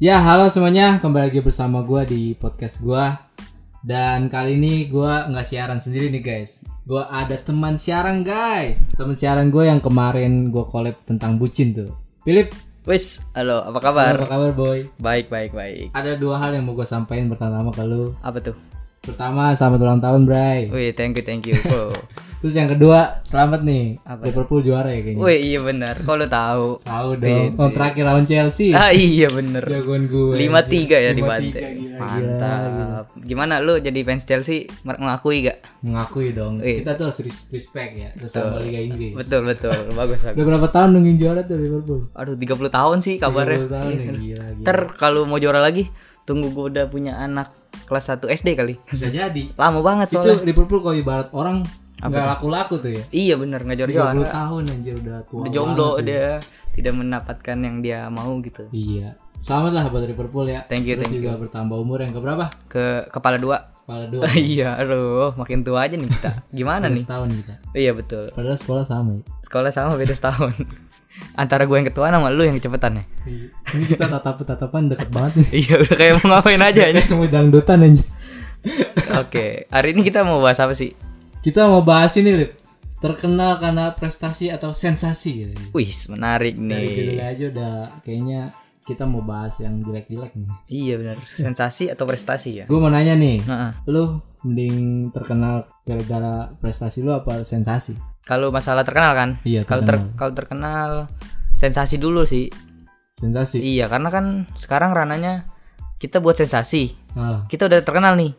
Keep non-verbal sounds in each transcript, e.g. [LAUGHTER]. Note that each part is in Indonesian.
Ya, halo semuanya, kembali lagi bersama gua di podcast gua. Dan kali ini gua nggak siaran sendiri nih guys. Gua ada teman siaran guys. Teman siaran gue yang kemarin gua collab tentang bucin tuh. Philip, Wis, halo, apa kabar? apa kabar boy? Baik, baik, baik. Ada dua hal yang mau gue sampaikan pertama ke lu. Apa tuh? Pertama, selamat ulang tahun, Bray. Wih, thank you, thank you. [LAUGHS] Terus yang kedua, selamat nih. Apa Liverpool juara ya kayaknya. Wih, iya benar. Lo tahu? Tahu dong. Oh, terakhir lawan Chelsea. Ah, iya bener. Jagoan gue. Lima tiga ya di 5-3, bantai. gila, Mantap. Gimana lu jadi fans Chelsea mengakui gak? Mengakui dong. Iya. Kita tuh harus res- respect ya sama Liga Inggris. Betul, betul. [LAUGHS] Bagus, Udah bagus. berapa tahun nungguin juara tuh Liverpool? Aduh, 30 tahun sih 30 kabarnya. tahun ya gila, gila. Ntar kalau mau juara lagi, tunggu gue udah punya anak kelas 1 SD kali. Bisa jadi. Lama banget Itu soalnya. Liverpool kalau ibarat orang nggak laku-laku tuh ya. Iya bener, nggak juara-juara. 30 tahun anjir udah tua. Udah jomblo dia tidak mendapatkan yang dia mau gitu. Iya. Selamat lah buat Liverpool ya. Thank you, Terus thank juga bertambah umur yang keberapa? Ke kepala dua. Kepala dua. [LAUGHS] iya, aduh, makin tua aja nih kita. Gimana nih? setahun kita. Iya betul. Padahal sekolah sama ya. Sekolah sama beda setahun. [LAUGHS] Antara gue yang ketuaan sama lu yang kecepetan ya. Ini kita tatap-tatapan deket banget nih. [LAUGHS] iya, udah kayak mau ngapain aja aja. Kayak mau dangdutan aja. Oke, hari ini kita mau bahas apa sih? Kita mau bahas ini, Lip. Terkenal karena prestasi atau sensasi gitu. Wih, menarik Dari nih. judulnya aja udah kayaknya kita mau bahas yang jelek-jelek nih. Iya benar. Sensasi atau prestasi ya? Gue mau nanya nih, Nah, lu mending terkenal gara-gara prestasi lu apa sensasi? kalau masalah terkenal kan? Iya, Kalau ter kalau terkenal sensasi dulu sih. Sensasi. Iya, karena kan sekarang rananya kita buat sensasi. Ah. Kita udah terkenal nih.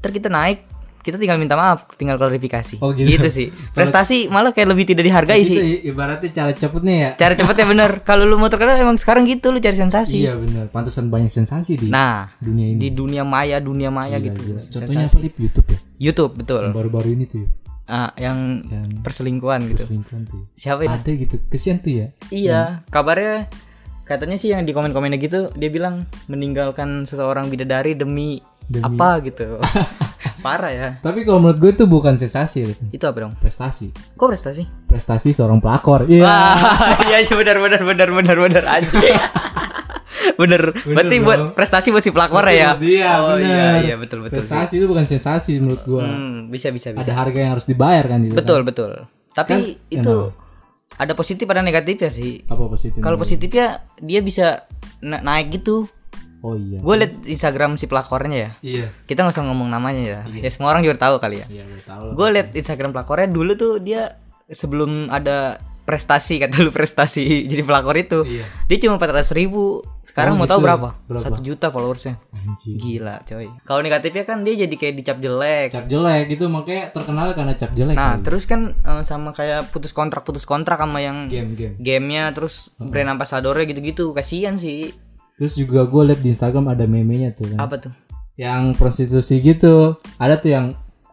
Ntar kita naik, kita tinggal minta maaf, tinggal klarifikasi. Oh, gitu. sih. Prestasi malah kayak lebih tidak dihargai Itu sih. ibaratnya cara cepetnya ya. Cara cepetnya bener. [LAUGHS] Kalau lu mau terkenal emang sekarang gitu lu cari sensasi. Iya benar. Pantesan banyak sensasi di Nah, dunia ini. di dunia maya, dunia maya Gila, gitu. gila. Contohnya apa lip YouTube ya? YouTube betul. Baru-baru ini tuh ya. Ah, yang Yang perselingkuhan gitu. selingkuhan tuh. ya. Siapa ini? Ada gitu. Kesian tuh ya. Iya, kabarnya katanya sih yang di komen-komennya gitu dia bilang meninggalkan seseorang bidadari demi, Demi- apa gitu. [LAUGHS] Parah ya. Tapi kalau menurut gue itu bukan sensasi. Itu apa dong? prestasi. Kok prestasi? Prestasi seorang pelakor. Iya. Iya sih benar benar benar benar benar anjing. bener. Berarti dong. buat prestasi buat si pelakor ya. Iya, oh, iya iya betul betul. sih. Prestasi itu bukan sensasi menurut gua. Hmm, bisa bisa bisa. Ada harga yang harus dibayar kan gitu. Betul betul. Tapi Kan itu ada positif ada negatifnya sih. Apa positif? Kalau positifnya dia bisa na- naik gitu. Oh iya. Gue liat Instagram si pelakornya ya. Iya. Kita nggak usah ngomong namanya ya. Ya semua orang juga tahu kali ya. Iya, gue tahu. Gue liat Instagram pelakornya dulu tuh dia sebelum ada prestasi kata lu prestasi [LAUGHS] jadi pelakor itu. Iya. Dia cuma 400 ribu. Sekarang Oh, mau tahu gitu. berapa? Berapa? Satu juta followersnya. Anjir. Gila coy. Kalau negatifnya kan dia jadi kayak dicap jelek. Cap jelek itu makanya terkenal karena cap jelek. Nah terus kan eh, sama kayak putus kontrak putus kontrak sama yang game-game. gamenya terus brand ambassadornya gitu-gitu kasihan sih. Terus juga gue liat di Instagram ada meme-nya tuh kan. Apa tuh? Yang prostitusi gitu. Ada tuh yang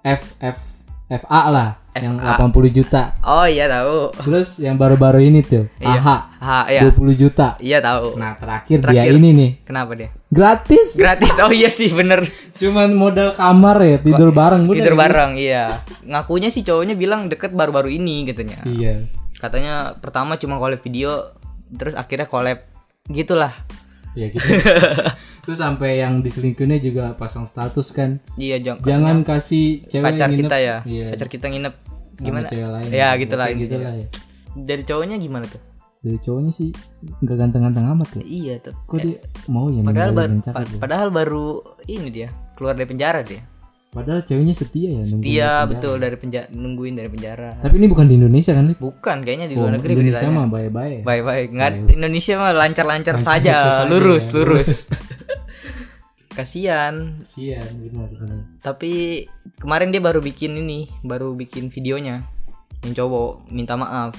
F F FA lah, yang 80 juta. Oh iya tahu. Terus yang baru-baru ini tuh, Iya. AHA Ah ya. 20 juta. Iya tahu. Nah, terakhir, Terakhir. dia ini nih, Kenapa dia? gratis. Gratis. Oh iya sih bener. Cuman modal kamar ya, tidur bareng Tidur gitu. bareng iya. Ngakunya sih cowoknya bilang deket baru-baru ini katanya. Iya. Katanya pertama cuma collab video, terus akhirnya collab gitulah. Ya gitu. [LAUGHS] Terus sampai yang diselingkuhinnya juga pasang status kan. Iya jangan Jangan kasih cewek pacar yang nginep. kita ya. Iya. Pacar kita nginep sama gimana? cewek lain. Ya gitulah Kayak intinya. gitulah ya. Dari cowoknya gimana tuh? Dari cowoknya sih nggak ganteng-ganteng amat ya. Iya tuh. Kok dia mau ya Padahal, baru, ya? padahal baru ini dia keluar dari penjara dia. Padahal ceweknya setia ya dari betul dari penjara nungguin dari penjara. Tapi ini bukan di Indonesia kan, Lip? Bukan kayaknya di Oh, luar negeri Indonesia mah baik-baik ya. Baik-baik, nggak Indonesia mah lancar-lancar saja, lurus, ya. lurus. [LAUGHS] Kasihan. Kasian benar benar. Tapi kemarin dia baru bikin ini, baru bikin videonya. Yang cowok minta maaf.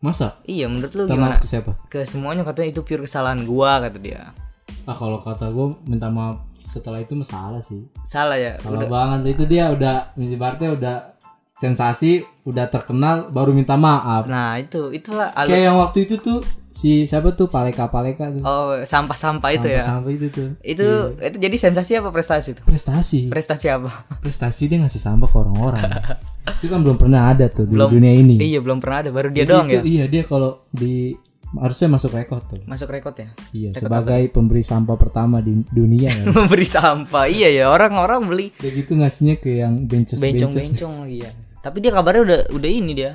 Masa? Iya, menurut lu Minta gimana? maaf ke siapa? Ke semuanya katanya itu pure kesalahan gua kata dia. Ah kalau kata gue minta maaf setelah itu masalah sih. Salah ya. Salah banget itu dia udah ibaratnya udah sensasi, udah terkenal baru minta maaf. Nah, itu itulah alu- Kayak yang waktu itu tuh si siapa tuh Paleka Paleka tuh. Oh, sampah-sampah itu ya. Sampai itu tuh. Itu itu jadi sensasi apa prestasi tuh? Prestasi. Prestasi apa? Prestasi dia ngasih sampah ke orang-orang. itu kan belum pernah ada tuh di dunia ini. Iya, belum pernah ada, baru dia Jadi doang itu, ya. Iya dia kalau di harusnya masuk rekod tuh. Masuk rekod ya? Iya sebagai pemberi sampah pertama di dunia kan. [LAUGHS] Memberi sampah iya ya orang-orang beli. Kayak gitu ngasihnya ke yang bencos bencos bencong-bencong lagi ya tapi dia kabarnya udah udah ini dia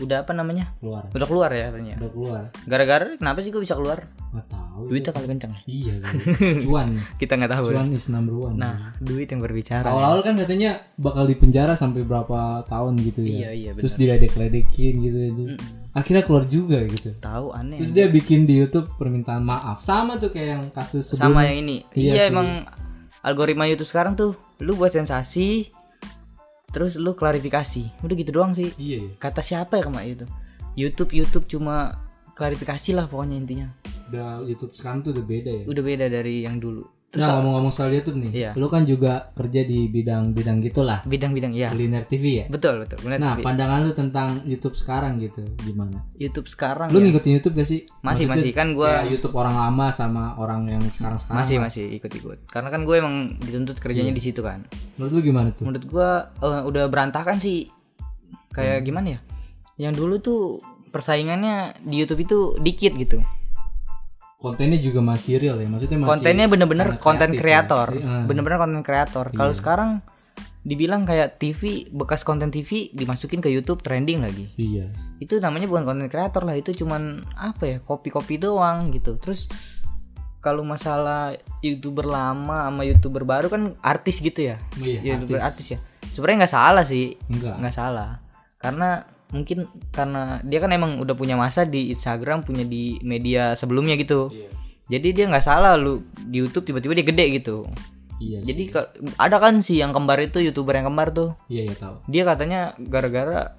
udah apa namanya? Keluar. Udah keluar ya katanya. Udah keluar. Gara-gara kenapa sih gue bisa keluar? Nggak tahu. Duitnya kali kenceng. Iya [LAUGHS] cuan. Kita nggak tahu. Cuan is number one. Nah duit yang berbicara awal-awal kan katanya bakal dipenjara sampai berapa tahun gitu ya. Iya iya betul terus diledek-ledekin gitu itu akhirnya keluar juga gitu. Tahu aneh terus dia bikin di YouTube permintaan maaf. Sama tuh kayak yang kasus sebelumnya. sama yang ini. Iya iya, sih. emang algoritma YouTube sekarang tuh lu buat sensasi terus lu klarifikasi. Udah gitu doang sih. Iya. Ya kata siapa ya kemarin itu YouTube YouTube cuma klarifikasi lah pokoknya intinya. Udah YouTube sekarang tuh udah beda ya? Udah beda dari yang dulu terus nah ngomong-ngomong soal YouTube nih Iya. lu kan juga kerja di bidang-bidang gitulah. Bidang-bidang ya kuliner TV ya? Betul betul benar nah TV. pandangan lu tentang YouTube sekarang gitu gimana? YouTube sekarang lu ya. ngikutin YouTube gak sih? Masih Maksudnya masih. Kan gue kayak YouTube orang lama sama orang yang sekarang-sekarang masih masih ikut-ikut. Karena kan gue emang dituntut kerjanya di situ kan. Menurut lu gimana tuh? Menurut gue eh, udah berantakan sih. Kayak Hmm. gimana ya? Yang dulu tuh persaingannya di YouTube itu dikit gitu kontennya juga masih real ya maksudnya masih kontennya bener-bener konten kreator. ya. Iya. bener-bener konten kreator. Kalau sekarang dibilang kayak TV bekas konten TV dimasukin ke YouTube trending lagi. Iya. Itu namanya bukan konten kreator lah itu cuman apa ya kopi-kopi doang gitu. Terus kalau masalah youtuber lama sama youtuber baru kan artis gitu ya? Iya, youtuber artis. artis ya? Sebenarnya nggak salah sih. Nggak salah. Karena mungkin karena dia kan emang udah punya masa di Instagram punya di media sebelumnya gitu. Iya. Jadi dia nggak salah lu di YouTube tiba-tiba dia gede gitu. Iya jadi ada kan sih yang kembar itu youtuber yang kembar tuh. Iya iya tahu. Dia katanya gara-gara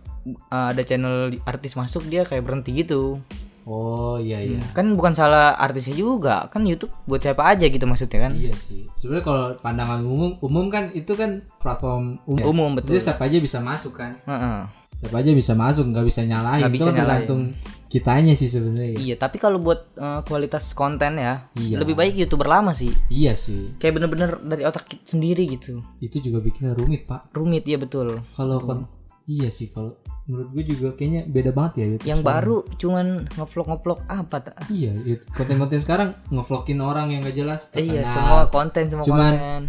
uh, ada channel artis masuk dia kayak berhenti gitu. Oh iya iya. Kan bukan salah artisnya juga. Kan YouTube buat siapa aja gitu maksudnya kan? Iya sih. Sebenarnya kalau pandangan umum, umum kan itu kan platform umum. umum betul. Jadi siapa aja bisa masuk kan. Heeh. Siapa aja bisa masuk, nggak bisa nyalahin. Nggak itu bisa kan tergantung kitanya sih sebenarnya. ya. iya tapi kalau buat uh, kualitas konten ya Iya. lebih baik youtuber lama sih Iya sih. kayak bener-bener dari otak sendiri gitu Itu juga bikin rumit pak. rumit ya betul Kalau kon, iya sih kalau menurut gue juga kayaknya beda banget ya YouTube. yang sekarang. baru cuman ngevlog ngevlog apa tak Iya, konten-konten sekarang ngevlogin orang yang gak jelas. iya semua konten semua Cuman- konten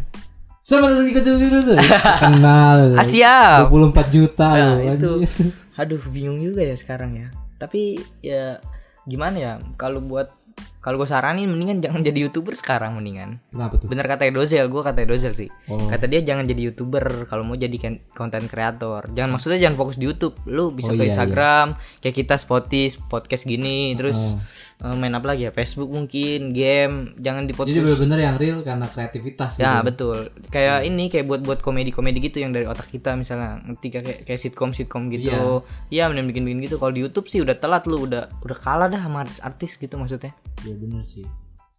Selamat datang di Kocok Biru tuh. Kenal. ah siap 24 juta Nah, loh. itu. aduh bingung juga ya sekarang ya tapi ya gimana ya kalau buat kalau gue saranin mendingan jangan jadi youtuber sekarang mendingan Kenapa tuh? bener kata Dozel gue kata Dozel sih Oh. kata dia jangan jadi youtuber kalau mau jadi konten kreator jangan maksudnya jangan fokus di YouTube lu bisa Oh, ke iya, Instagram kayak kita spotis podcast gini terus eh, main apa lagi ya Facebook mungkin game jangan di Jadi bener-bener yang real karena kreativitas Ya gitu. betul. Kayak ini kayak buat-buat komedi-komedi gitu yang dari otak kita misalnya ngerti kayak kayak sitcom-sitcom gitu. Iya, mending bikin-bikin gitu. Kalau di YouTube sih udah telat lu, udah udah kalah dah sama artis-artis gitu maksudnya. Iya bener sih.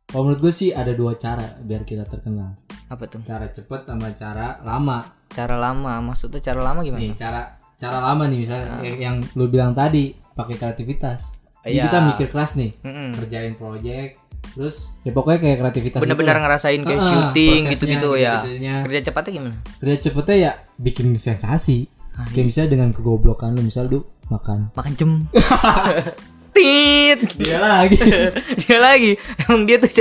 Kalau menurut gue sih ada dua cara biar kita terkenal. Apa tuh? Cara cepet sama cara lama. Cara lama. Maksudnya cara lama gimana? Nih cara cara lama nih misalnya yang, yang lu bilang tadi pakai kreativitas. Jadi Iya. kita mikir keras nih, Mm-mm. kerjain project, terus ya pokoknya kayak kreativitas Bener-bener itu lah. ngerasain kayak Ah, syuting gitu-gitu ya. gitu-gitunya. Kerja cepatnya gimana? Kerja cepetnya ya bikin sensasi. Ah, Kayak misalnya dengan kegoblokan lu misal lu makan. Makan jem. [LAUGHS] Tit. Dia lagi. [LAUGHS] dia lagi. Emang dia tuh,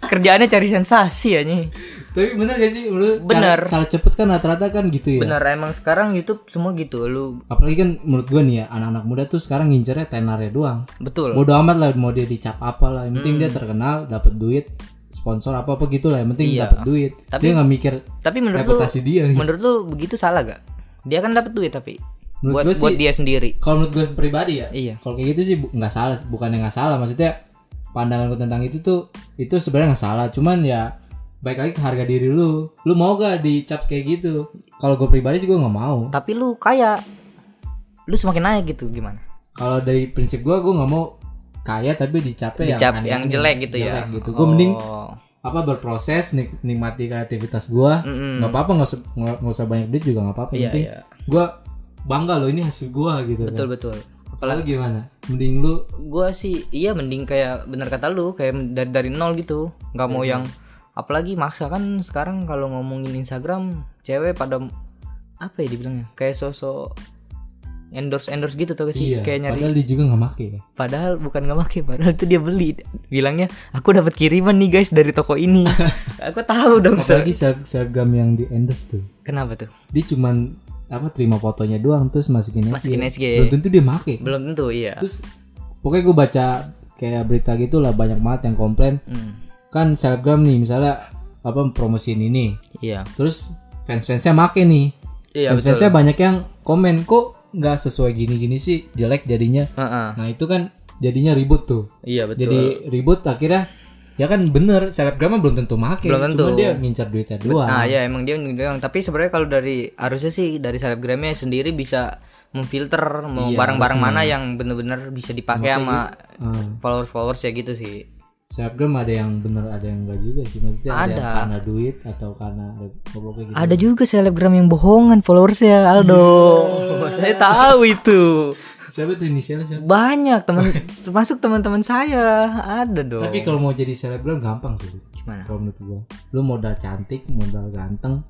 kerjaannya cari sensasi ya nih. Tapi bener gak sih menurut Bener. Cara, cara cepet kan rata-rata kan gitu ya. Bener emang sekarang YouTube semua gitu. Lu Apalagi kan menurut gua nih ya anak-anak muda tuh sekarang ngincernya tenarnya doang. betul. Bodo amat lah mau dia dicap apa lah. Yang penting Hmm. dia terkenal, dapat duit, sponsor apa apa gitu lah. Yang penting Iya. dapat duit. Tapi- dia nggak mikir Tapi menurut lu reputasi dia. gitu. menurut lu begitu salah gak? Dia kan dapat duit tapi Menurut buat gua sih- buat dia sendiri. Kalau menurut gue pribadi ya, Iya. kalau kayak gitu sih nggak salah, bukan yang nggak salah. Maksudnya pandangan gue tentang itu tuh itu sebenarnya nggak salah. Cuman ya baik lagi ke harga diri lu. Lu mau gak dicap kayak gitu? Kalau gue pribadi sih gue nggak mau. Tapi lu kaya lu semakin naik gitu gimana? Kalau dari prinsip gue, gue nggak mau kaya tapi Dicap yang, yang jelek gitu ya. Jelek gitu. Gue mending Oh. apa berproses nik nikmati kreativitas gue. Mm-mm. Nggak apa-apa nggak usah nggak usah banyak duit juga nggak apa-apa. Penting iya. gue bangga loh ini hasil gue gitu. Betul kan. betul. Kalau gimana? Mending lu Gua sih iya mending kayak bener kata lu kayak dari dari nol gitu. nggak mau Iya. yang apalagi maksa kan sekarang kalau ngomongin Instagram cewek pada apa ya dibilangnya kayak sosok endorse endorse gitu tuh sih Iya. kayak nyari Padahal dia juga nggak make ya. padahal bukan nggak pakai padahal itu dia beli bilangnya aku dapat kiriman nih guys dari toko ini [LAUGHS] aku tahu dong. Apalagi selebgram yang di endorse tuh. kenapa tuh Dia cuman apa terima fotonya doang terus masukin SG. Masukin SG. Belum tentu dia make. belum tentu iya. Terus pokoknya gue baca kayak berita gitu lah banyak banget yang komplain. Hmm, kan selebgram nih misalnya apa promosiin ini. Iya. Terus fans-fansnya make nih. Iya betul. Fans-fansnya banyak yang komen kok nggak sesuai gini-gini sih? Jelek jadinya. Heeh. nah itu kan jadinya ribut tuh. Iya betul. Jadi ribut akhirnya ya kan bener selebgram belum tentu make Belum tentu. cuma dia ngincar duitnya doang. Nah ya emang dia bilang tapi sebenarnya kalau dari harusnya sih dari selebgramnya sendiri bisa memfilter mau Iya, barang-barang mana yang bener-bener bisa dipakai sama Ah, followers followers ya gitu sih. Selebgram ada yang bener ada yang enggak juga sih maksudnya ada, yang Ada. karena duit atau karena pokoknya gitu Ada juga selebgram yang bohongan followersnya Aldo. [LAUGHS] Saya tahu itu. siapa tuh inisialnya siapa Banyak teman termasuk [LAUGHS] teman-teman saya ada dong. tapi kalau mau jadi selebgram gampang sih gimana? kalau menurut gua lu modal cantik modal ganteng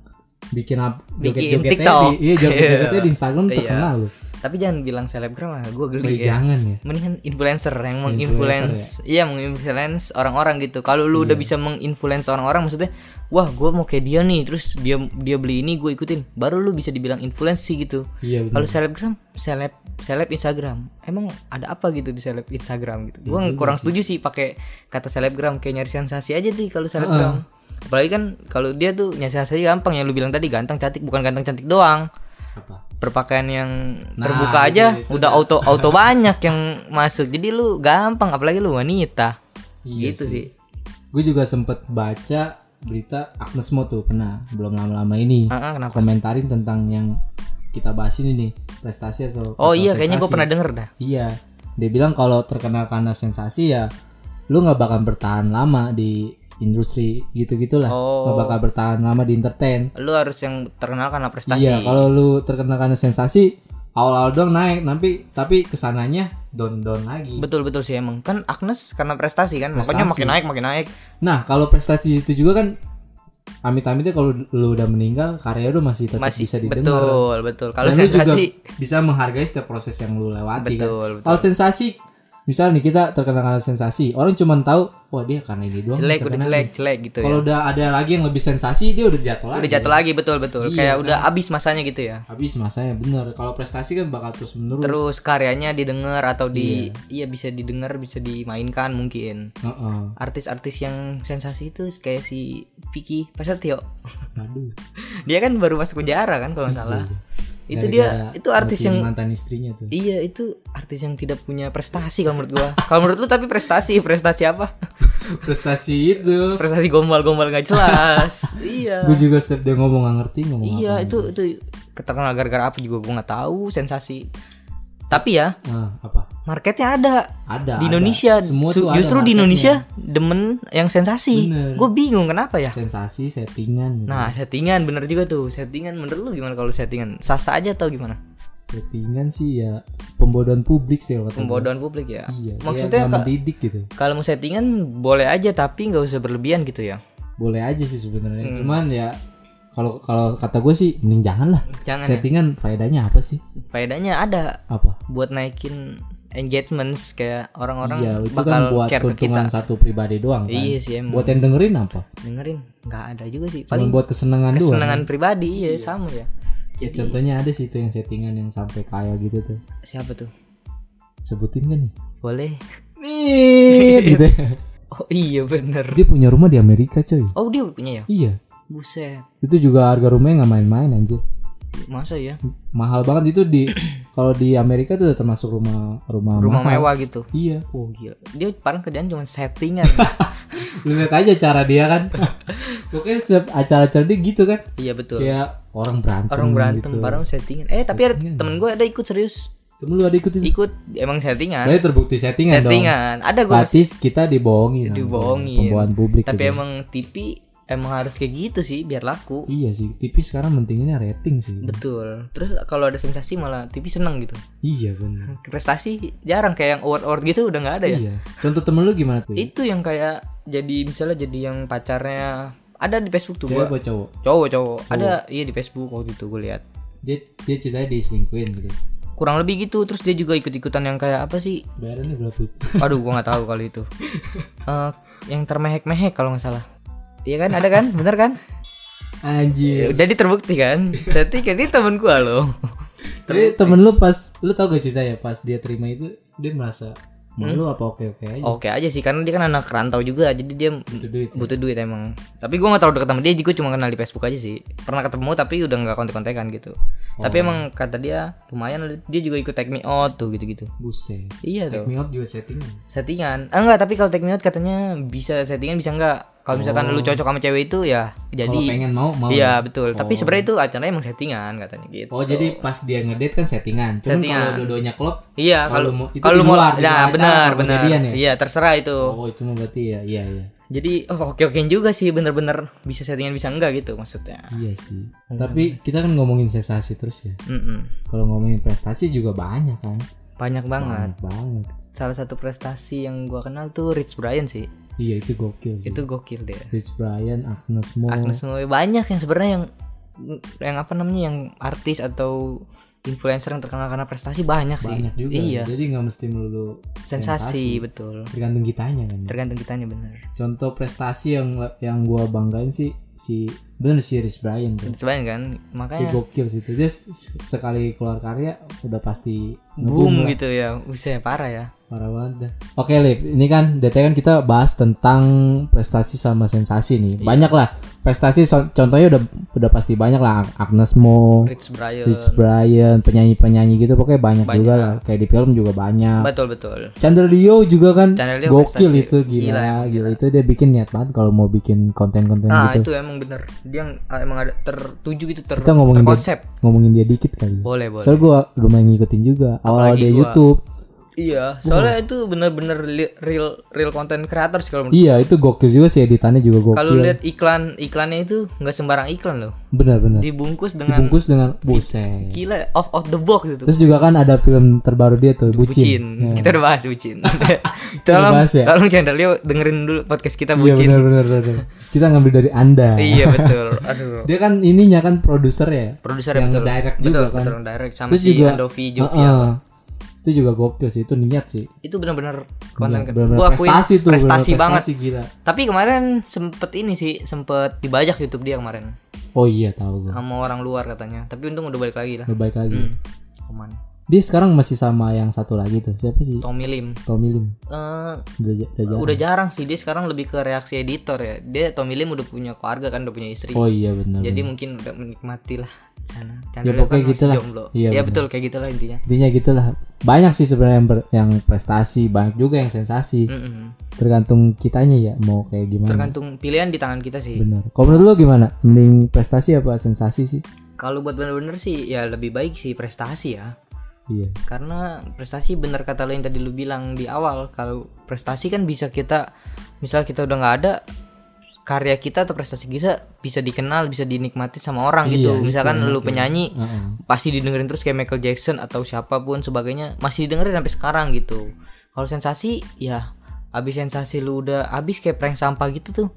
bikin apa Bikin joget-jogetnya TikTok. di iya joget-jogetnya di [LAUGHS] Instagram Iya. terkenal lu Tapi jangan bilang selebgram lah, gue Baik, geli ya. jangan ya Mendingan influencer yang menginfluence, iya menginfluence orang-orang gitu. Kalau lu Iya. udah bisa menginfluence orang-orang, maksudnya, wah gue mau kayak dia nih, terus dia dia beli ini gue ikutin, baru lu bisa dibilang influence sih gitu. iya Kalau selebgram, seleb seleb Instagram, emang ada apa gitu di seleb Instagram gitu? Gue kurang setuju sih pakai kata selebgram kayak nyari sensasi aja sih kalau selebgram. Apalagi kan kalau dia tuh nyari sensasi gampang yang lu bilang tadi ganteng cantik bukan ganteng cantik doang apa? Berpakaian yang Nah, terbuka itu- aja itu udah auto [LAUGHS] auto banyak yang masuk. Jadi lu gampang apalagi lu wanita. Iya gitu sih, gue juga sempet baca berita Agnes Mo tuh pernah belum lama-lama ini ah, kenapa? komentarin tentang yang kita bahas ini nih prestasi atau oh atau iya kayaknya gue sensasi. pernah denger dah. Iya dia bilang kalau terkenal karena sensasi ya lu nggak bakal bertahan lama di industri gitu gitulah Oh. nggak bakal bertahan lama di entertain. Lu harus yang terkenal karena prestasi. Iya kalau lu terkenal karena sensasi awal-awal doang naik. Tapi tapi ke sananya down down lagi. Betul betul sih emang. Kan Agnes karena prestasi kan? Makanya Prestasi. makin naik makin naik. Nah kalau prestasi itu juga kan amit-amitnya kalau lu udah meninggal karya lu masih tetap masih bisa didengar. betul betul. Kalau lu juga sensasi bisa menghargai setiap proses yang lu lewati kan. Betul betul. Kalau sensasi misal nih kita terkenal karena sensasi orang cuma tahu wah dia karena ini doang jelek udah jelek jelek gitu ya. kalau udah ada lagi yang lebih sensasi dia udah jatuh lagi. udah jatuh lagi betul betul. Iya, kayak kan? udah abis masanya gitu ya. Habis masanya bener. Kalau prestasi kan bakal terus menerus. Terus karyanya didengar atau di iya. bisa didengar bisa dimainkan mungkin. Heeh. artis-artis yang sensasi itu kayak si Vicky Prasetyo aduh. [LAUGHS] Dia kan baru masuk penjara kan kalau nggak salah itu dia itu artis yang mantan istrinya tuh. Iya itu artis yang tidak punya prestasi kalau menurut gua. Kalau menurut lu tapi prestasi prestasi apa? [LAUGHS] Prestasi itu. Prestasi gombal-gombal gak jelas. [LAUGHS] Iya. Gue juga setiap dia ngomong gak ngerti ngomong iya apa itu itu keterkenal gara-gara apa juga gua nggak tahu sensasi. Tapi ya Ah, apa marketnya ada. Ada di ada. Indonesia. Semua Su- tuh ada justru di. Indonesia demen yang sensasi. Gue bingung kenapa ya? Sensasi settingan. Gitu. nah settingan bener juga tuh. Settingan menurut lu gimana kalau settingan? Sah-sah aja atau gimana? Settingan sih ya pembodohan publik sih gua. pembodohan publik ya? Iya maksudnya kayak nggak ka- mendidik gitu. kalau mau settingan boleh aja tapi nggak usah berlebihan gitu ya? Boleh aja sih sebenarnya. Hmm. cuman ya kalau kalau kata gue sih mending jangan lah. Jangan ya. settingan faedahnya apa sih? Faedahnya ada. Apa? Buat naikin engagements kayak orang-orang iya itu bakal kan buat care ke kita. keuntungan satu pribadi doang kan. Iya sih emang. Buat yang dengerin apa? Dengerin nggak ada juga sih. Paling buat kesenangan doang. kesenangan pribadi iya sama ya. Ya contohnya ada sih tuh yang settingan yang sampai kaya gitu tuh. Siapa tuh? Sebutin kan nih? Boleh. Nih gitu ya. [LAUGHS] oh iya bener. Dia punya rumah di Amerika coy. Oh dia punya ya? Iya. Buset. Itu juga harga rumahnya nggak main-main anjir masa ya mahal banget. Itu di [CLEARS THROAT] kalau di Amerika tuh udah termasuk rumah rumah, rumah mahal. mewah gitu? Iya. Oh gila. Dia paling kerjaan cuma settingan. [LAUGHS] Lu lihat aja cara dia kan? [LAUGHS] Pokoknya setiap acara-acara dia gitu kan? Iya betul. Kayak orang berantem orang berantem gitu. bareng settingan. Eh tapi ada temen gue ada ikut serius. Temen lu ada ikut itu? Ikut. Emang settingan? Berarti terbukti settingan, dong. Settingan. Ada gue berarti kita dibohongin. Dibohongin. pembohongan publik tapi gitu. emang TV emang harus kayak gitu sih biar laku. Iya sih TV sekarang mentinginnya rating sih. Betul. Terus kalau ada sensasi malah TV seneng gitu. Iya benar [LAUGHS] prestasi jarang kayak yang award award gitu udah nggak ada ya. Iya. Contoh temen lu gimana tuh? Itu yang kayak jadi misalnya jadi yang pacarnya ada di Facebook tuh cewek gua. cowok? Cowok cowok. Ada iya di Facebook waktu itu gue lihat. Dia dia ceritanya diselingkuhin gitu. Kurang lebih gitu. Terus dia juga ikut-ikutan yang kayak apa sih? Bayarannya berapa? Aduh gua nggak tahu kalau itu. [LAUGHS] Eh, yang termehek-mehek kalau nggak salah iya kan? Ada kan? Bener kan? Anjir. jadi terbukti kan? Jadi kan ini temen gua loh Tapi temen lu pas lu tau gak cerita ya pas dia terima itu dia merasa malu apa oke oke aja? Oke aja sih karena dia kan anak rantau juga jadi dia itu duit. butuh duit emang. Tapi gua nggak terlalu deket sama dia juga cuma kenal di Facebook aja sih. Pernah ketemu tapi udah nggak kontek-kontekan gitu. Tapi emang kata dia lumayan dia juga ikut take me out tuh gitu-gitu. Buset. iya tuh. Take me out juga settingan. settingan. Ah, enggak tapi kalau take me out katanya bisa settingan bisa enggak kalau misalkan lu cocok sama cewek itu ya Kalau jadi pengen mau mau. iya betul tapi sebenarnya itu acaranya emang settingan katanya gitu Oh jadi pas dia ngedate kan settingan. Cuman Settingan. kalau dua-duanya klub, iya kalau kalau mau- mau luar, nah benar benar ya? iya terserah itu oh itu mah berarti ya, iya iya. jadi oh oke oke juga sih bener-bener bisa settingan bisa enggak gitu maksudnya Iya sih. Tapi kita kan ngomongin sensasi terus ya. Mm-mm. Kalau ngomongin prestasi juga banyak kan. banyak banget Banyak banget. salah satu prestasi yang gua kenal tuh Rich Brian sih Iya itu gokil sih. itu gokil deh Rich Brian, Agnes Mo. Agnes Mo banyak yang sebenarnya yang yang apa namanya yang artis atau influencer yang terkenal karena prestasi banyak, sih banyak juga. iya Jadi nggak mesti melulu sensasi, betul Tergantung kitanya kan. tergantung kitanya bener Contoh prestasi yang yang gua banggain sih si bener si Rich Brian tuh. sebenarnya kan Itu makanya gokil sih itu. S- sekali keluar karya udah pasti boom lah. gitu ya Usai parah ya Parah banget dah. Oke Lip, ini kan DT kan kita bahas tentang prestasi sama sensasi nih. Iya. Banyak lah prestasi contohnya udah udah pasti banyak lah Agnes Mo, Rich Brian Rich Brian, penyanyi-penyanyi gitu pokoknya banyak, juga lah. Kayak di film juga banyak. betul betul Chandra Leo juga kan Leo gokil prestasi. itu gila, Gila, gila, itu dia bikin niat banget kalau mau bikin konten-konten nah gitu. itu emang bener dia yang ah, emang ada tertuju gitu ter Kita ngomongin dia, terkonsep ngomongin dia dikit kali. boleh boleh Soalnya gua lumayan ngikutin juga awal Apalagi dia gua- YouTube. Iya soalnya itu bener-bener real real content creator sih kalau menurut Iya, itu gokil juga sih editannya juga gokil. kalau lihat iklan iklannya itu nggak sembarang iklan loh Benar-benar. dibungkus dengan Dibungkus dengan buset. gila off of the box gitu Terus juga kan ada film terbaru dia tuh, Bucin. bucin kita udah bahas bucin [LAUGHS] [LAUGHS] tolong bahas ya? tolong channel Leo dengerin dulu podcast kita Iya bucin benar benar benar. Kita ngambil dari Anda. iya [LAUGHS] betul aduh Dia kan ininya kan produser ya. produsernya Yang betul direct betul juga kan. betul direct sama Terus si juga Andovi. Jovia Itu juga gokil sih, itu niat sih. itu benar-benar konten Benar- benar gua akuin prestasi tuh, prestasi banget prestasi gila. tapi kemarin sempet ini sih sempet dibajak YouTube dia kemarin Oh iya tahu gua. sama orang luar katanya tapi untung udah balik lagi lah Udah baik lagi. hmm. aman Dia sekarang masih sama yang satu lagi tuh. Siapa sih? Tommy Lim Tommy Lim. Eh, Udah, udah jarang. udah jarang sih dia sekarang lebih ke reaksi editor ya dia Tommy Lim udah punya keluarga kan udah punya istri Oh iya benar. jadi mungkin udah menikmati lah sana Ya, Chandra pokoknya kan gitu masih lah. jomblo. Iya, ya betul kayak gitulah intinya Intinya gitulah. Banyak sih sebenarnya yang, ber- yang prestasi, banyak juga yang sensasi. Mm-mm. Tergantung kitanya ya mau kayak gimana. tergantung pilihan di tangan kita sih Benar. Kalau menurut lu gimana? Mending prestasi apa sensasi sih? kalau buat bener-bener sih ya lebih baik sih prestasi ya Iya. karena prestasi bener kata lo yang tadi lu bilang di awal kalau prestasi kan bisa kita misal kita udah nggak ada karya kita atau prestasi kita bisa dikenal bisa dinikmati sama orang Iya, gitu itu misalkan enak lu ya. penyanyi Heeh. pasti didengerin terus kayak Michael Jackson atau siapa pun sebagainya masih didengerin sampai sekarang gitu kalau sensasi ya abis sensasi lu udah abis kayak prank sampah gitu tuh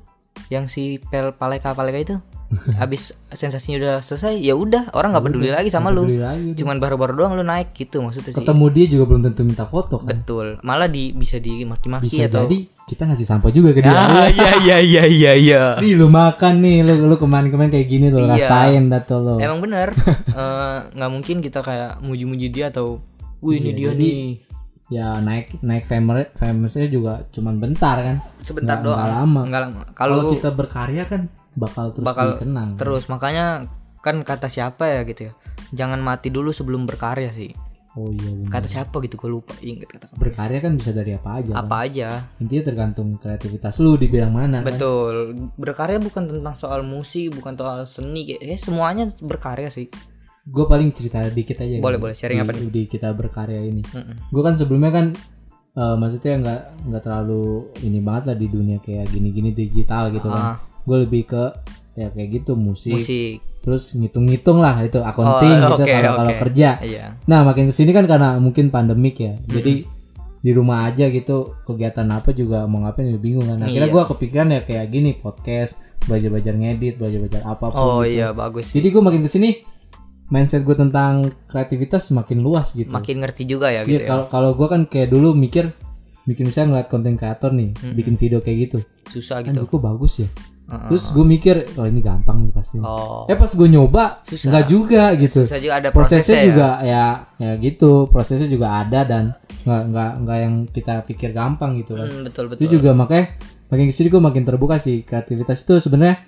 yang si pel paleka paleka itu [LAUGHS] abis sensasinya udah selesai ya udah orang nggak peduli lagi sama lu lagi. cuman baru-baru doang lu naik gitu maksudnya sih Ketemu dia juga belum tentu minta foto kan. betul malah di bisa dimaki-maki Bisa atau jadi kita ngasih sampah juga ke dia. ah iya iya iya iya iya [LAUGHS] Nih lu makan nih, lu lu kemarin-kemarin kayak gini tuh Iya. rasain dah tuh lo. emang bener [LAUGHS] Eh, nggak mungkin kita kayak muji-muji dia atau wih ini Iya, dia jadi- nih Ya naik naik famous famousnya juga cuman bentar kan. sebentar Nggak- doang nggak lama. nggak lama Kalau kita berkarya kan bakal terus bakal dikenang. terus makanya kan kata siapa ya gitu ya jangan mati dulu sebelum berkarya sih Oh iya benar. kata siapa gitu gue lupa inget kata Berkarya kan bisa dari apa aja. kan. apa aja Intinya tergantung kreativitas lu di bidang mana. kan. betul berkarya bukan tentang soal musik bukan soal seni kayak eh, semuanya berkarya sih Gue paling cerita dikit aja. Boleh, boleh. Sharing di, apa nih? Di kita berkarya ini. Mm-mm. Gue kan sebelumnya kan eh, maksudnya nggak nggak terlalu ini banget lah di dunia kayak gini-gini digital gitu kan. Ah, Gue lebih ke ya kayak gitu musik. musik Terus ngitung-ngitung lah itu accounting Oh, gitu oke, kalau kalau oke. kerja. iya Nah makin ke sini kan karena mungkin pandemik ya. Jadi di rumah aja gitu kegiatan apa juga mau ngapain ya bingung kan. Akhirnya Iya. gue kepikiran ya kayak gini podcast, belajar-belajar ngedit, belajar-belajar apa pun. oh gitu. iya bagus Jadi gue makin ke sini mindset gue tentang kreativitas semakin luas gitu. makin ngerti juga ya Iya, gitu ya kalau kalau gue kan kayak dulu mikir bikin misalnya ngeliat konten kreator nih, bikin video kayak gitu. susah Kan gitu kok bagus ya. Heeh. Terus gue mikir, oh ini gampang nih pasti. oh Eh pas gue nyoba, Susah. nggak juga gitu. susah juga ada prosesnya, prosesnya, ya. juga ya. ya gitu prosesnya juga ada dan nggak nggak nggak yang kita pikir gampang gitu kan Hmm, betul itu betul juga makanya makin ke sini gue makin terbuka sih kreativitas itu sebenarnya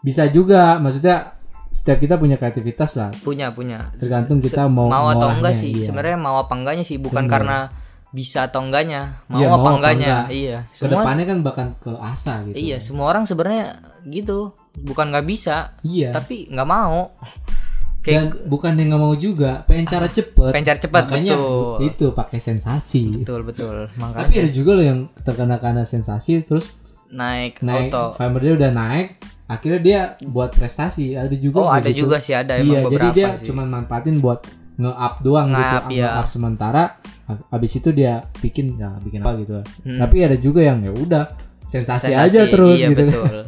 bisa juga maksudnya setiap kita punya kreativitas lah. Punya punya. Tergantung kita mau mau atau enggak sih. iya. sebenarnya mau apa enggaknya sih bukan karena bisa atau enggaknya. Mau Iya, apa mau apa enggaknya. enggak. iya. Semua ke depannya kan bahkan ke asa gitu. Iya semua orang sebenarnya gitu. Bukan nggak bisa iya. tapi nggak mau. [LAUGHS] Kayak dan bukan yang nggak mau juga pengen cara cepet. pengen cari cepat makanya betul. itu pakai sensasi. Betul betul. Makanya. Tapi ada juga loh yang terkena karena sensasi terus naik, naik auto. fiber dia udah naik akhirnya dia buat prestasi ada juga oh ada gitu. juga sih ada iya jadi dia sih cuma manfaatin buat nge-up doang gitu Nge-up, iya. nge-up sementara ha- habis itu dia bikin ya bikin apa gitu Hmm. tapi ada juga yang ya udah sensasi, Sensasi, aja terus iya, gitu betul.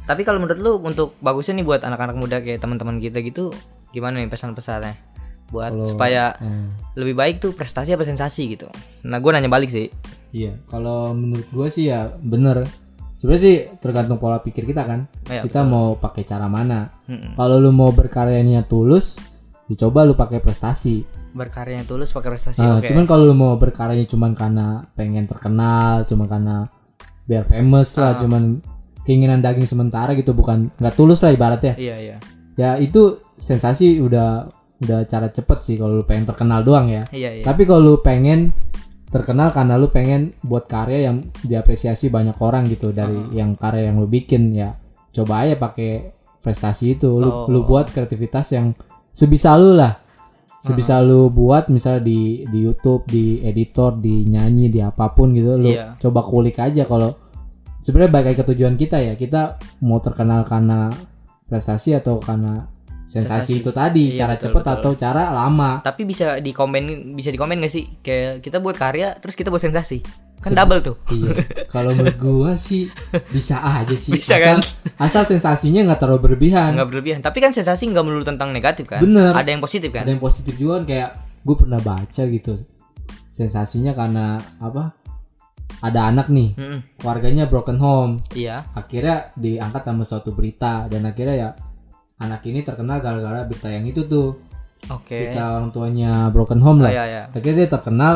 Tapi kalau menurut lu untuk bagusnya nih buat anak-anak muda kayak teman-teman kita gitu gimana nih pesan-pesannya buat Kalau- supaya Hmm, lebih baik tuh prestasi apa sensasi gitu. Nah, gue nanya balik sih. iya kalau menurut gue sih ya bener sebenarnya sih tergantung pola pikir kita kan Iya, kita mau pakai cara mana Mm-mm. kalau lu mau berkaryanya tulus dicoba lu pakai prestasi Berkaryanya tulus pakai prestasi. Nah, Oke. cuman kalau lu mau berkaryanya cuman karena pengen terkenal, cuma karena biar famous lah, Ah. cuman keinginan daging sementara gitu, bukan nggak tulus lah ibaratnya. Iya, iya. Ya itu sensasi udah udah cara cepet sih kalau lu pengen terkenal doang ya. Iya, iya. Tapi kalau lu pengen terkenal karena lu pengen buat karya yang diapresiasi banyak orang gitu dari Ah. yang karya yang lu bikin ya. Coba aja pakai prestasi itu, lu Oh. lu buat kreativitas yang sebisa lu lah sebisa lu buat misalnya di di YouTube di editor di nyanyi di apa pun gitu lu Iya. coba kulik aja kalau sebenarnya bagai ke tujuan kita ya kita mau terkenal karena prestasi atau karena sensasi, Sensasi. itu tadi Iya, cara betul, cepet betul. atau cara lama Tapi bisa di komen bisa di komen gak sih? Kayak kita buat karya terus kita buat sensasi. Kan double tuh. iya [LAUGHS] kalau menurut gua sih bisa aja sih Bisa asal kan? asal sensasinya nggak terlalu berlebihan Nggak berlebihan. Tapi kan sensasi nggak melulu tentang negatif kan? Bener. Ada yang positif kan? ada yang positif juga kan kayak gue pernah baca gitu sensasinya karena apa ada anak nih Mm-mm. keluarganya broken home Iya. akhirnya diangkat sama suatu berita dan akhirnya ya anak ini terkenal gara-gara berita yang itu tuh Oke. berita orang tuanya broken home Oh, lah iya, iya. akhirnya dia terkenal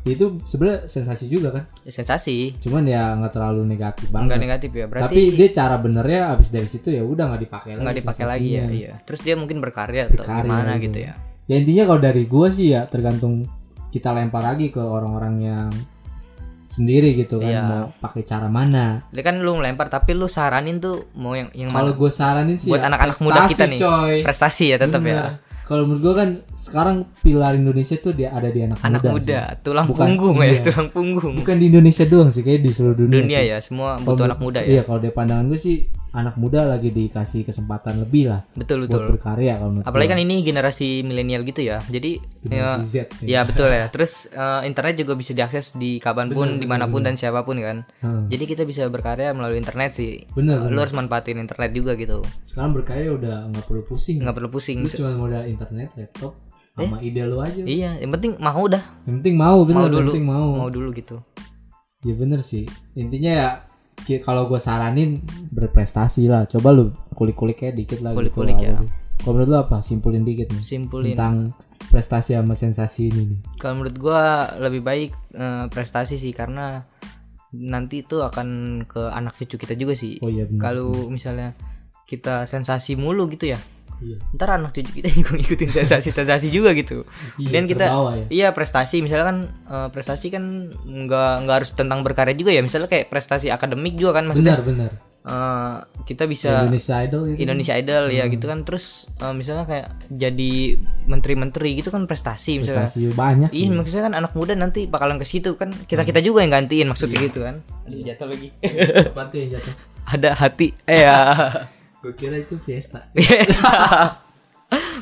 itu sebenarnya sensasi juga kan Ya, Sensasi. cuman ya nggak terlalu negatif Nggak banget negatif ya. Berarti tapi dia cara benernya habis dari situ ya udah nggak dipakai lagi nggak dipakai lagi ya iya terus dia mungkin berkarya atau Berkarya gimana gitu. gitu ya ya intinya kalau dari gua sih ya tergantung kita lempar lagi ke orang-orang yang sendiri gitu kan Iya. mau pakai cara mana Dia kan lu ngelempar tapi lu saranin tuh mau yang yang kalau gue saranin sih Buat ya anak-anak muda prestasi, kita nih. coy prestasi ya tetap ya Kalau menurut gue kan sekarang pilar Indonesia tuh dia ada di anak, anak muda. muda sih. tulang Bukan- punggung iya. ya tulang punggung Bukan di Indonesia doang sih, kayak di seluruh dunia, dunia sih. ya semua butuh anak muda ya Iya, kalau dari pandangan gue sih anak muda lagi dikasih kesempatan lebih lah betul buat betul berkarya kalau menurut apalagi gua. kan ini generasi milenial gitu ya jadi Generasi ya, Z. ya betul ya [LAUGHS] terus eh, internet juga bisa diakses di kapan pun Bener, di mana pun dan siapa pun kan Hmm. jadi kita bisa berkarya melalui internet sih Bener, lu bener. harus manfaatin internet juga gitu Sekarang berkarya udah nggak perlu pusing. nggak perlu pusing Lu cuma modal internet, laptop, Eh? sama ide lu aja. iya yang penting mau dah Yang penting mau, bener. mau yang dulu penting mau. mau dulu gitu Ya bener sih. Intinya ya kalau gue saranin berprestasi lah. Coba lu kulik-kulik kayak dikit lah. gitu, Kulik-kulik ya. gitu. Kalau menurut lu apa? Simpulin dikit nih simpulin tentang prestasi sama sensasi ini nih. kalau menurut gua lebih baik eh, prestasi sih karena nanti itu akan ke anak cucu kita juga sih Oh iya kalau misalnya kita sensasi mulu gitu ya Iya. ntar anak cucu kita [LAUGHS] juga ngikutin sensasi-sensasi juga gitu Iya, dan kita terbawa ya. iya prestasi misalnya kan eh, prestasi kan nggak nggak harus tentang berkarya juga ya misalnya kayak prestasi akademik juga kan maksudnya Benar benar. eh, kita bisa Indonesia Idol itu. Indonesia Idol ya Hmm. gitu kan terus eh, misalnya kayak jadi menteri-menteri gitu kan prestasi misalnya Prestasi banyak sih. Iya maksudnya kan anak muda nanti bakalan ke situ kan kita kita juga yang gantiin maksudnya gitu kan. Aduh, jatuh lagi. Tuh yang jatuh? Ada hati eh ya. [LAUGHS] Gue kira itu Fiesta. [LAUGHS] Biasa.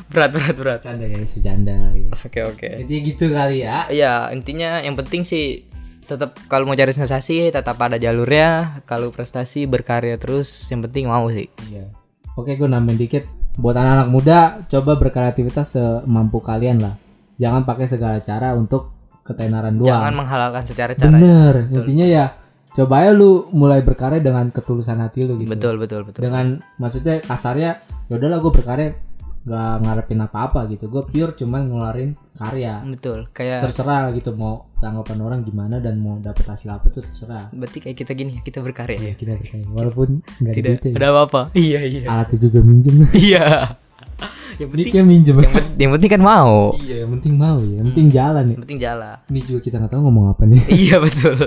berat berat berat. Canda ya, sujanda gitu. Oke oke. Intinya gitu kali ya. Ya intinya yang penting sih tetap kalau mau cari sensasi tetap ada jalurnya. Kalau prestasi berkarya terus yang penting mau sih. Iya. Oke, gue nambahin dikit. buat anak-anak muda coba berkreativitas semampu kalian lah jangan pakai segala cara untuk ketenaran doang Jangan menghalalkan secara cara. bener intinya ya coba aja lu mulai berkarya dengan ketulusan hati lu gitu Betul betul betul. dengan maksudnya kasarnya ya udahlah gue berkarya nggak ngarepin apa-apa gitu gue pure cuman ngeluarin karya Betul. Kayak terserah gitu mau tanggapan orang gimana dan mau dapet hasil apa tuh terserah berarti kayak kita gini ya, kita berkarya ya. kita berkarya walaupun nggak ada Tidak ada apa-apa. [LAUGHS] Iya iya. alatnya juga minjem [LAUGHS] Iya. [LAUGHS] Yang penting kayak minjem yang penting kan mau. iya yang penting mau ya yang penting jalan ya Yang penting jalan. ini juga kita nggak tahu ngomong apa nih iya betul.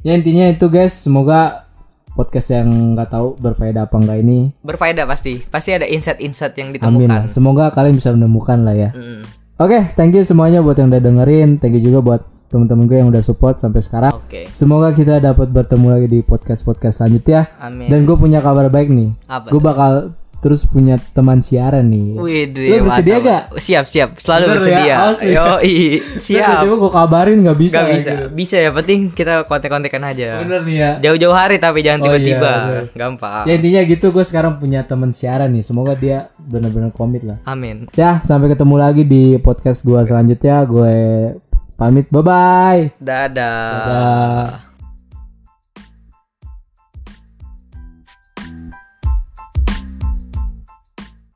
Ya intinya itu guys semoga podcast yang nggak tahu berfaedah apa enggak ini Berfaedah pasti. Pasti ada insight-insight yang amin ditemukan. lah semoga kalian bisa menemukan lah ya Mm. oke thank you semuanya buat yang udah dengerin thank you juga buat teman-teman gue yang udah support sampai sekarang Oke. semoga kita dapat bertemu lagi di podcast podcast selanjutnya Amin. dan gue punya kabar baik nih Apa? gue bakal terus punya teman siaran nih Wih, Lu bersedia gak? Siap, siap. Selalu Bener bersedia. ya? Yo, siap. Coba gue kabarin nggak bisa Gak ya, bisa. gitu. Bisa ya, penting kita kontek-kontekan aja. bener nih ya Jauh-jauh hari tapi jangan Oh, iya, tiba-tiba. bener. Gampang. ya intinya gitu gue sekarang punya teman siaran nih semoga dia bener-bener komit lah Amin. ya sampai ketemu lagi di podcast gue selanjutnya gue pamit bye bye Dadah. Dadah.